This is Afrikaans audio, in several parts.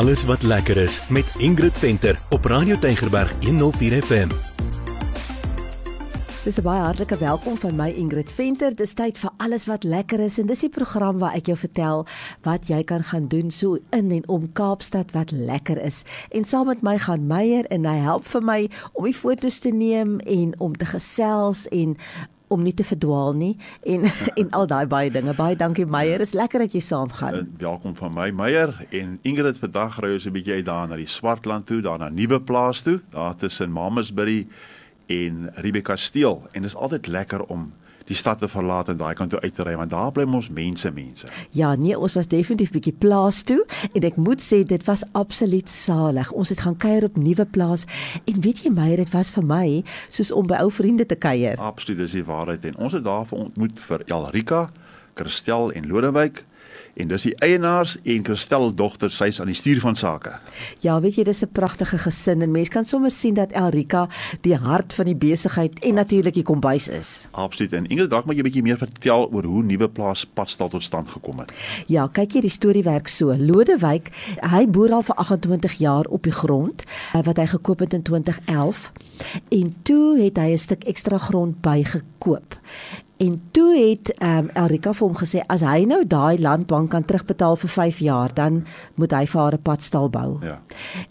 alles wat lekker is met Ingrid Venter op Radio Tygerberg 104 FM. Dis 'n baie hartlike welkom van my Ingrid Venter. Dis tyd vir alles wat lekker is en dis die program waar ek jou vertel wat jy kan gaan doen so in en om Kaapstad wat lekker is. En saam met my gaan Meyer en hy help vir my om die foto's te neem en om te gesels en om nie te verdwaal nie en en al daai baie dinge. Baie dankie Meyer. Is lekker dat jy saamgaan. Uh, welkom van my Meyer en Ingrid vandag ry ons 'n bietjie uit daar na die Swartland toe, daar na Nuwe Plaas toe, daar tussen Mamasbury en Rebecca Steel en dit is altyd lekker om die stad te verlaat en daai kant toe uit te ry want daar bly ons mense mense. Ja, nee, ons was definitief bietjie plaas toe en ek moet sê dit was absoluut salig. Ons het gaan kuier op nuwe plaas en weet jy my, dit was vir my soos om by ou vriende te kuier. Absoluut, dis die waarheid en ons het daar ontmoet vir Elrika, Christel en Lodewyk en dis die eienaars en Christel dogter sy's aan die stuur van sake. Ja, weet jy, dis 'n pragtige gesin en mense kan sommer sien dat Elrika die hart van die besigheid en natuurlik die kombuis is. Absoluut. En Ingrid, dalk moet jy 'n bietjie meer vertel oor hoe nuwe plaas padstal tot stand gekom het. Ja, kyk jy die storie werk so. Lodewyk, hy boer al vir 28 jaar op die grond eh, wat hy gekoop het in 2011 en toe het hy 'n stuk ekstra grond bygekoop. En toe het ehm um, Elrika vir hom gesê as hy nou daai landbank kan terugbetaal vir 5 jaar, dan moet hy vir haar 'n padstal bou. Ja.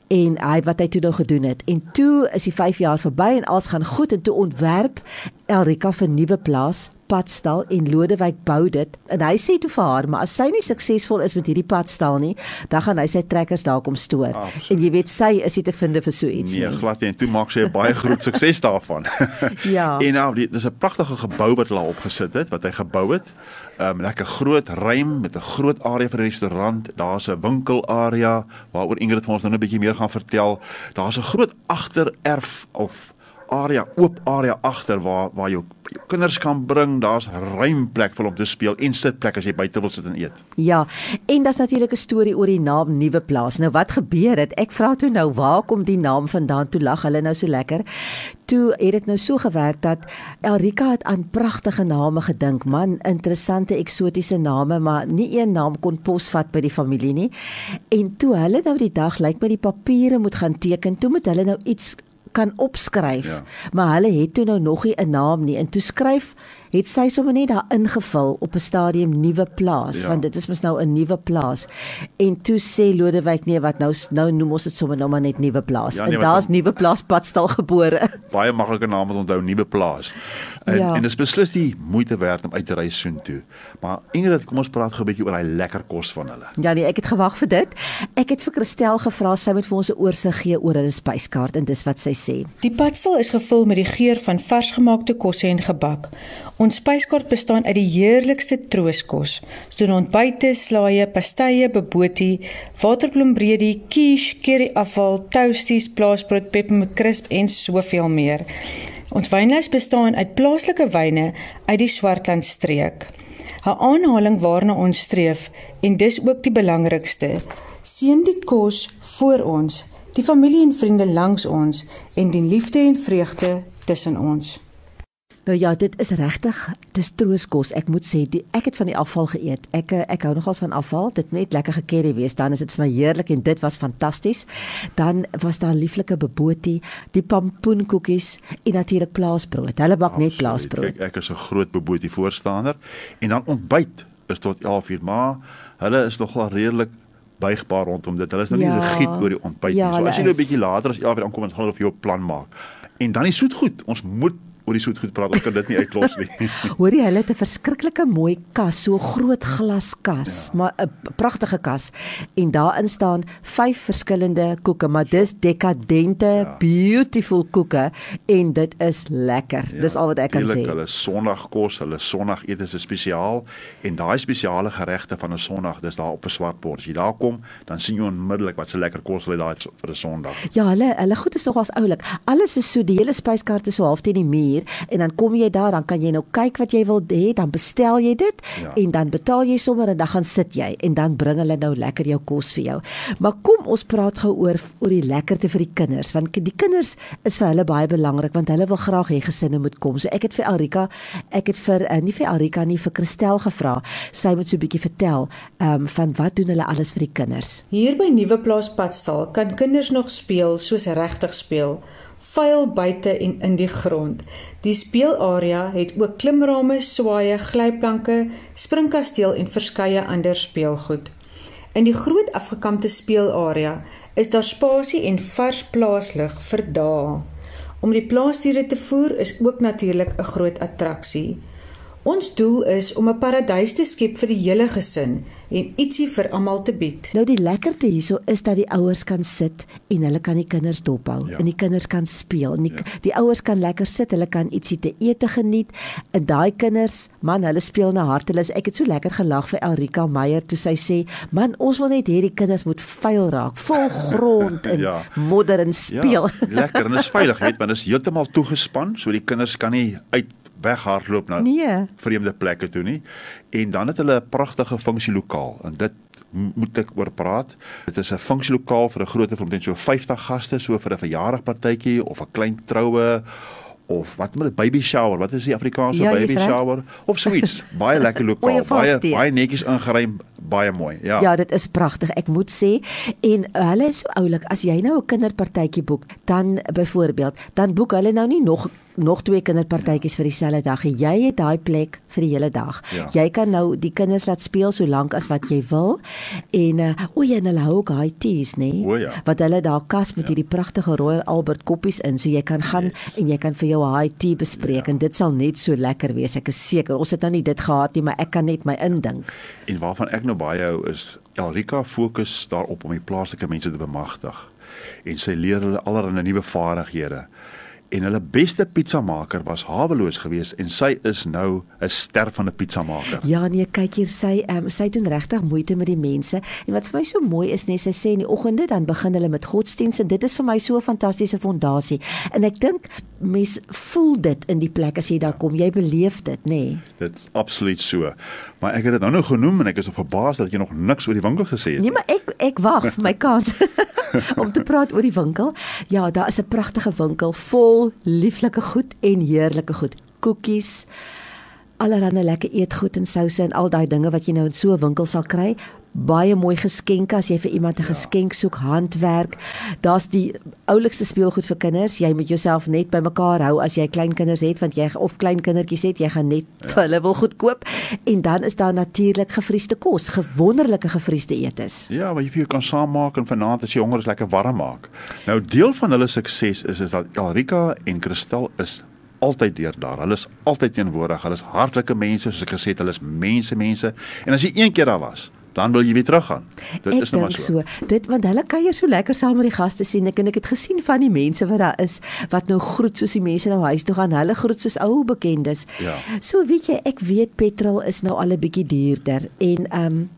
En hy wat hy toe nou gedoen het. En toe is die 5 jaar verby en alles gaan goed en toe ontwerp Elrika vir nuwe plaas padstal en Lodewyk bou dit en hy sê toe vir haar maar as sy nie suksesvol is met hierdie padstal nie dan gaan hy sy trekkers daar kom stoor Absoluut. en jy weet sy is nie te vind vir so iets Nee, nie glad nie. En toe maak sy 'n baie groot sukses daarvan. Ja. En nou, dit is 'n pragtige gebou wat hulle opgesit het, wat hy gebou het. Um lekker groot ruim met 'n groot area vir 'n restaurant. Daar's 'n winkelarea waaroor Ingrid vir ons nou 'n bietjie meer gaan vertel. Daar's 'n groot agtererf of area, oop area agter waar waar jou, jou kinders kan bring. Daar's ruim plek vir hom te speel en sitplek as jy buite wil sit en eet. Ja, en daar's natuurlik 'n storie oor die naam Nuwe Plaas. Nou wat gebeur het? Ek vra toe nou, waar kom die naam vandaan? Toe lag hulle nou so lekker. Toe het dit nou so gewerk dat Elrika het aan pragtige name gedink. Man, interessante eksotiese name, maar nie een naam kon posvat by die familie nie. En toe hulle nou die dag lyk met die papiere moet gaan teken, toe moet hulle nou iets kan opskryf. Ja. Maar hulle het toe nou nog nie 'n naam nie. En toe skryf het sy sommer net daar ingevul op 'n stadium nuwe plaas Ja. want dit is mos nou 'n nuwe plaas. En toe sê Lodewyk nee wat nou nou noem ons dit sommer nou maar net nuwe plaas. Ja, nee, en daar's nuwe plaas padstal gebore. baie maklike naam om te onthou, nuwe plaas. En Ja. en dit is beslis die moeite werd om uit te ry soontoe. Maar Ingrid, kom ons praat gou 'n bietjie oor daai lekker kos van hulle. Ja nee, ek het gewag vir dit. Ek het vir Christel gevra sy moet vir ons 'n oorsig gee oor hulle spyskaart en dis wat sy sê. Die padstal is gevul met die geur van varsgemaakte kosse en gebak. Ons spyskaart bestaan uit die heerlikste trooskos, soos ontbyte, slaaië, pastye, bobotie, waterbloembredie, quiche, curryafval, toasties, plaasbrood, peppermint en soveel meer. Ons wynlys bestaan uit plaaslike wyne uit die Swartland streek. 'n Aanhaling waarna ons streef en dis ook die belangrikste. Seën die kos voor ons, die familie en vriende langs ons en die liefde en vreugde tussen ons. Nou ja, dit is regtig, dis trooskos. Ek moet sê, die, ek het van die afval geëet. Ek eh, ek hou nogals van afval. Dit net lekker gekerry wees, dan is dit vir my heerlik en dit was fantasties. Dan was daar lieflike bobotie, die pampoenkoekies en natuurlik plaasbrood. Hulle bak net plaasbrood. Kyk, ek is 'n groot beboetie voorstander en dan ontbyt is tot 11 uur, maar hulle is nogal redelik buigbaar rondom dit. Hulle is nou nie Ja. rigied oor die ontbyt Ja, nie. So hulle as jy nou 'n bietjie later as 11 uur aankom, dan gaan hulle vir jou 'n plan maak. En dan die soetgoed. Ons moet oor die soetgoed praat. Ons kan dit nie uitlos nie. Hoor jy, hulle het 'n verskriklike mooi kas, so groot glaskas, ja. maar 'n pragtige kas. En daarin staan vyf verskillende koeke, maar dis dekadente, ja. beautiful koeke en dit is lekker. Ja, dis al wat ek kan sê. Hulle Sondagkos, hulle Sondagete is spesiaal en daai spesiale geregte van 'n Sondag, dis daar op 'n swart bord. As jy daar kom, dan sien jy onmiddellik wat se lekker kos hulle daai vir 'n Sondag. Ja, hulle hulle goed is nogals oulik. Alles is so die hele spyskaart is so half teen die muur uur en dan kom jy daar, dan kan jy nou kyk wat jy wil hê, dan bestel jy dit Ja. en dan betaal jy sommer en dan gaan sit jy en dan bring hulle nou lekker jou kos vir jou. Maar kom ons praat gou oor oor die lekkerte vir die kinders want die kinders is vir hulle baie belangrik want hulle wil graag hê gesinne moet kom. So ek het vir Alrika, ek het vir uh, nie vir Alrika nie vir Christel gevra. Sy moet so 'n bietjie vertel ehm um, van wat doen hulle alles vir die kinders. Hier by Nuwe Plaas Padstal kan kinders nog speel soos regtig speel. Vuil buite en in die grond. Die speelarea het ook klimrame, swaaye, glyplanke, springkasteel en verskeie ander speelgoed. In die groot afgekampte speelarea is daar spasie en vars plaaslug vir dae. Om die plaasdiere te voer is ook natuurlik 'n groot attraksie. Ons doel is om 'n paradys te skep vir die hele gesin en ietsie vir almal te bied. Nou die lekkerte hierso is dat die ouers kan sit en hulle kan die kinders dophou Ja. en die kinders kan speel. En die, die ouers kan lekker sit, hulle kan ietsie te ete geniet. En daai kinders, man, hulle speel na hartelus. Ek het so lekker gelag vir Elrika Meyer toe sy sê, "Man, ons wil net hê die kinders moet vuil raak, vol grond en Ja. modder en speel." Ja, lekker en is veilig, weet, want dit is heeltemal toegespan, so die kinders kan nie uit weghardloop na Nee. vreemde plekke toe nie. En dan het hulle 'n pragtige funksielokaal en dit moet ek oor praat. Dit is 'n funksielokaal vir 'n groot van omtrent so 50 gaste, so vir 'n verjaardagpartytjie of 'n klein troue of wat moet dit baby shower? Wat is die Afrikaanse Ja, baby shower? Of suites. baie lekker lokaal, Goeie baie vassteek. baie netjies ingeruim, baie mooi. Ja. Ja, dit is pragtig. Ek moet sê en uh, hulle is so oulik. As jy nou 'n kinderpartytjie boek, dan byvoorbeeld, dan boek hulle nou nie nog nog twee kinderpartytjies vir dieselfde dag. Jy het daai plek vir die hele dag. Ja. Jy kan nou die kinders laat speel so lank as wat jy wil. En uh, o ja, en hulle hou ook high teas, nê? O ja. Wat hulle daar kas met hierdie pragtige Royal Albert koppies in, so jy kan gaan Yes. en jy kan vir jou high tea bespreek en dit sal net so lekker wees. Ek is seker. Ons het nou nie dit gehad nie, maar ek kan net my indink. En waarvan ek nou baie hou is Elrika fokus daarop om die plaaslike mense te bemagtig. En sy leer hulle allerlei nuwe vaardighede. En hulle beste pizzamaker was haweloos geweest en sy is nou 'n ster van 'n pizzamaker. Ja nee, kyk hier sy um, sy doen regtig moeite met die mense. En wat vir my so mooi is, nee, sy sê in die oggende dan begin hulle met godsdienst en dit is vir my so 'n fantastiese fondasie. En ek dink mense voel dit in die plek as jy daar kom. Jy beleef dit, nê? Nee. Dit is absoluut so. Maar ek het dit nou nou genoem en ek is op verbaas dat jy nog niks oor die winkel gesê het. Nee, maar ek ek wag vir my kans om te praat oor die winkel. Ja, daar is 'n pragtige winkel vol lieflike goed en heerlike goed. Koekies, allerlei lekker eetgoed en souse en al daai dinge wat jy nou in so 'n winkel sal kry. Baie mooi geskenke as jy vir iemand 'n ja. geskenk soek, handwerk. Daar's die oulikste speelgoed vir kinders. Jy moet jouself net bymekaar hou as jy klein kinders het want jy of klein kindertjies het, jy gaan net ja. vir hulle wil goed koop. En dan is daar natuurlik gevriesde kos, gewonderlike gevriesde eetes. Ja, maar jy vir jou kan saammaak en vanaand as jy honger is lekker warm maak. Nou deel van hulle sukses is is dat Elrika en Christel is altyd deur daar. Hulle is altyd teenwoordig. Hulle is hartlike mense, soos ek gesê het, hulle is mense mense. En as jy een keer daar was, dan wil jy weer teruggaan. Dit ek is nou maar so. so. Dit want hulle kuier so lekker saam met die gaste sien ek en ek het gesien van die mense wat daar is wat nou groet soos die mense nou huis toe gaan. Hulle groet soos ou bekendes. Ja. So weet jy, ek weet petrol is nou al 'n bietjie duurder en ehm um,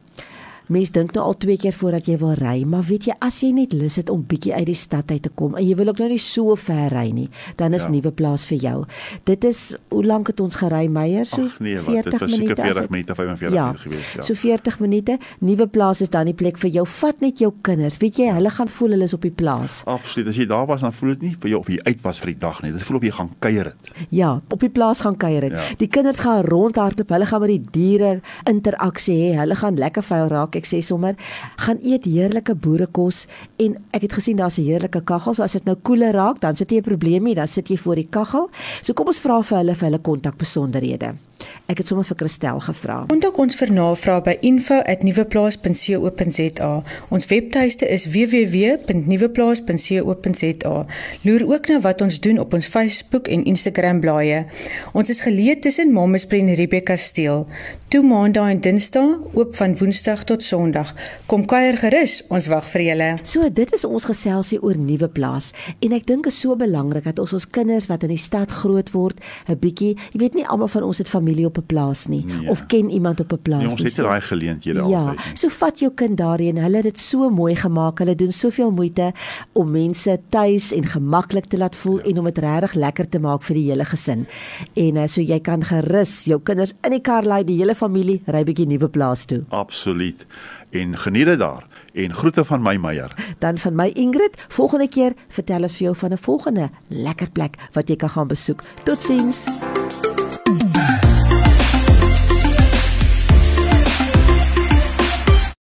Mens dink nou al twee keer voordat jy wil ry, maar weet jy as jy net lus het om bietjie uit die stad uit te kom en jy wil ook nou nie so ver ry nie, dan is Ja. nuwe plaas vir jou. Dit is hoe lank het ons gery Meyer? So Ag nee, wat 40 dit was seker minute. as 40 ek- minute, 45 ja, minute gewees, ja. So 40 minute. Nuwe plaas is dan die plek vir jou. Vat net jou kinders. Weet jy, hulle gaan voel hulle is op die plaas. Absoluut. As jy daar was, dan voel dit nie vir jou of jy uit was vir die dag nie. Dit voel of jy gaan kuier het. Ja, op die plaas gaan kuier het. Ja. Die kinders gaan rondhardloop. Hulle gaan met die diere interaksie hê. Hulle gaan lekker vuil raak. Ek sê sommer, gaan eet heerlike boerekos en ek het gesien daar's 'n heerlike kaggel. So as dit nou koeler raak, dan sit jy 'n probleem nie, dan sit jy voor die kaggel. So kom ons vra vir hulle vir hulle kontakbesonderhede. Ek het sommer vir Christel gevra. Kontak ons vir navrae by info@nuweplaas.co.za. Ons webtuiste is www.nuweplaas.co.za. Loer ook na wat ons doen op ons Facebook en Instagram blaaie. Ons is geleë tussen Mamaspree en Rebecca Steel. Toe maandag en dinsdae oop van Woensdag tot Sondag. Kom kuier gerus, ons wag vir julle. So dit is ons geselsie oor nuwe plaas en ek dink is so belangrik dat ons ons kinders wat in die stad groot word, 'n bietjie, jy weet nie almal van ons het familie op 'n plaas nie Nee. of ken iemand op 'n plaas Nee, ons nie. het nie daai geleenthede Ja, altyd nie. so vat jou kind daarheen. Hulle het dit so mooi gemaak. Hulle doen soveel moeite om mense tuis en gemaklik te laat voel en om dit regtig lekker te maak vir die hele gesin. En uh, so jy kan gerus jou kinders in die kar laai, die hele familie ry bietjie nuwe plaas toe. Absoluut. En geniet dit daar. En groete van my Meyer. Dan van my Ingrid, volgende keer vertel ons vir jou van 'n volgende lekker plek wat jy kan gaan besoek. Totsiens.